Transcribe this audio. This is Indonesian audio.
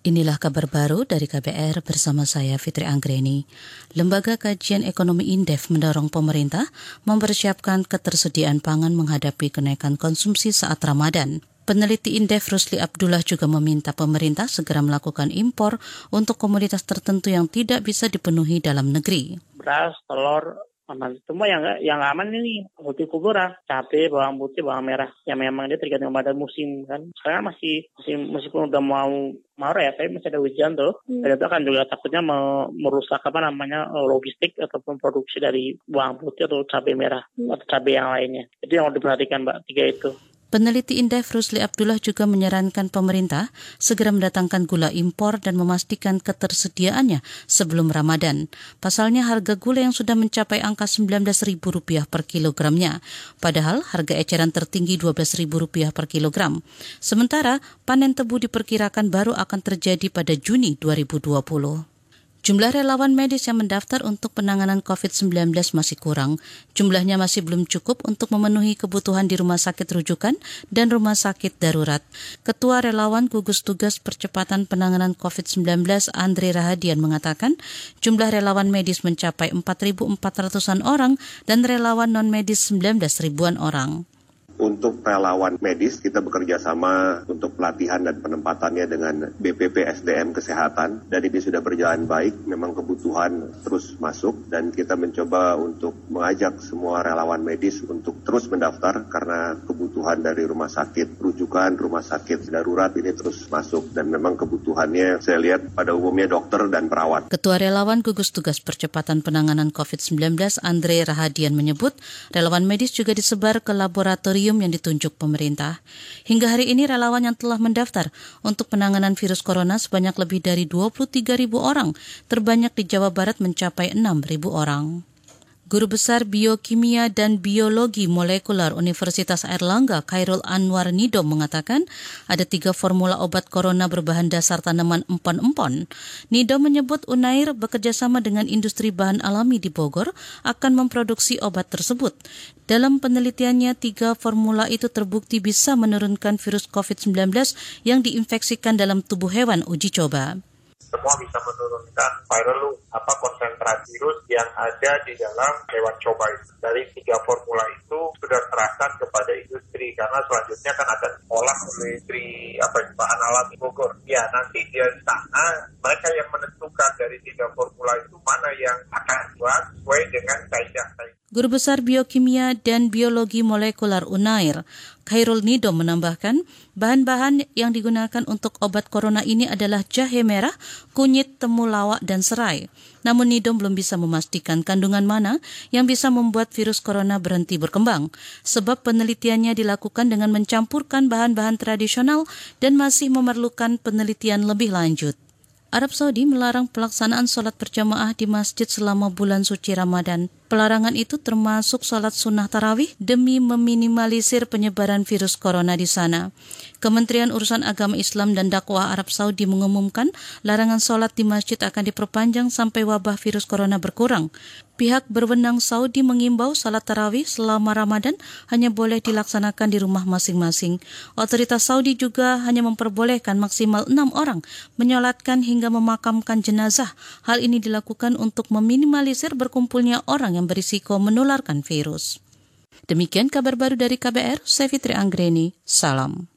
Inilah kabar baru dari KBR bersama saya Fitri Anggreni. Lembaga Kajian Ekonomi Indef mendorong pemerintah mempersiapkan ketersediaan pangan menghadapi kenaikan konsumsi saat Ramadan. Peneliti Indef Rusli Abdullah juga meminta pemerintah segera melakukan impor untuk komoditas tertentu yang tidak bisa dipenuhi dalam negeri. Beras, telur, aman semua yang yang aman ini kubura cabai bawang putih bawang merah. Yang memang dia tergantung pada musim kan. Sekarang masih musim meskipun udah mau marah ya tapi masih ada hujan tuh. Hmm. dan itu akan juga takutnya merusak apa namanya logistik ataupun produksi dari bawang putih atau cabai merah hmm. atau cabai yang lainnya. Itu yang harus diperhatikan mbak tiga itu Peneliti Indef Rusli Abdullah juga menyarankan pemerintah segera mendatangkan gula impor dan memastikan ketersediaannya sebelum Ramadan. Pasalnya harga gula yang sudah mencapai angka Rp19.000 per kilogramnya, padahal harga eceran tertinggi Rp12.000 per kilogram. Sementara panen tebu diperkirakan baru akan terjadi pada Juni 2020. Jumlah relawan medis yang mendaftar untuk penanganan COVID-19 masih kurang. Jumlahnya masih belum cukup untuk memenuhi kebutuhan di rumah sakit rujukan dan rumah sakit darurat. Ketua Relawan Gugus Tugas Percepatan Penanganan COVID-19 Andre Rahadian mengatakan jumlah relawan medis mencapai 4.400-an orang dan relawan non-medis 19 ribuan orang. Untuk relawan medis, kita bekerja sama untuk pelatihan dan penempatannya dengan BPP SDM Kesehatan. Dan ini sudah berjalan baik, memang kebutuhan terus masuk. Dan kita mencoba untuk mengajak semua relawan medis untuk terus mendaftar karena kebutuhan dari rumah sakit rujukan, rumah sakit darurat ini terus masuk. Dan memang kebutuhannya saya lihat pada umumnya dokter dan perawat. Ketua Relawan Gugus Tugas Percepatan Penanganan COVID-19 Andre Rahadian menyebut, relawan medis juga disebar ke laboratorium yang ditunjuk pemerintah. Hingga hari ini relawan yang telah mendaftar untuk penanganan virus corona sebanyak lebih dari 23 ribu orang, terbanyak di Jawa Barat mencapai 6 ribu orang. Guru Besar Biokimia dan Biologi Molekular Universitas Airlangga, Khairul Anwar Nido mengatakan ada tiga formula obat corona berbahan dasar tanaman empon-empon. Nido menyebut Unair bekerjasama dengan industri bahan alami di Bogor akan memproduksi obat tersebut. Dalam penelitiannya, tiga formula itu terbukti bisa menurunkan virus COVID-19 yang diinfeksikan dalam tubuh hewan uji coba semua bisa menurunkan viral apa konsentrasi virus yang ada di dalam hewan coba itu. Dari tiga formula itu sudah serahkan kepada industri karena selanjutnya kan akan olah oleh industri apa bahan alami Bogor. Ya nanti di sana mereka yang menentukan dari tiga formula itu mana yang akan dibuat sesuai dengan kaidah Guru Besar Biokimia dan Biologi Molekular UNAIR, Khairul Nido menambahkan, bahan-bahan yang digunakan untuk obat corona ini adalah jahe merah, kunyit, temulawak, dan serai. Namun Nido belum bisa memastikan kandungan mana yang bisa membuat virus corona berhenti berkembang, sebab penelitiannya dilakukan dengan mencampurkan bahan-bahan tradisional dan masih memerlukan penelitian lebih lanjut. Arab Saudi melarang pelaksanaan sholat berjamaah di masjid selama bulan suci Ramadan. Pelarangan itu termasuk sholat sunnah tarawih demi meminimalisir penyebaran virus corona di sana. Kementerian Urusan Agama Islam dan Dakwah Arab Saudi mengumumkan larangan sholat di masjid akan diperpanjang sampai wabah virus corona berkurang. Pihak berwenang Saudi mengimbau salat tarawih selama Ramadan hanya boleh dilaksanakan di rumah masing-masing. Otoritas Saudi juga hanya memperbolehkan maksimal enam orang menyolatkan hingga memakamkan jenazah. Hal ini dilakukan untuk meminimalisir berkumpulnya orang yang berisiko menularkan virus. Demikian kabar baru dari KBR, saya Fitri Anggreni, salam.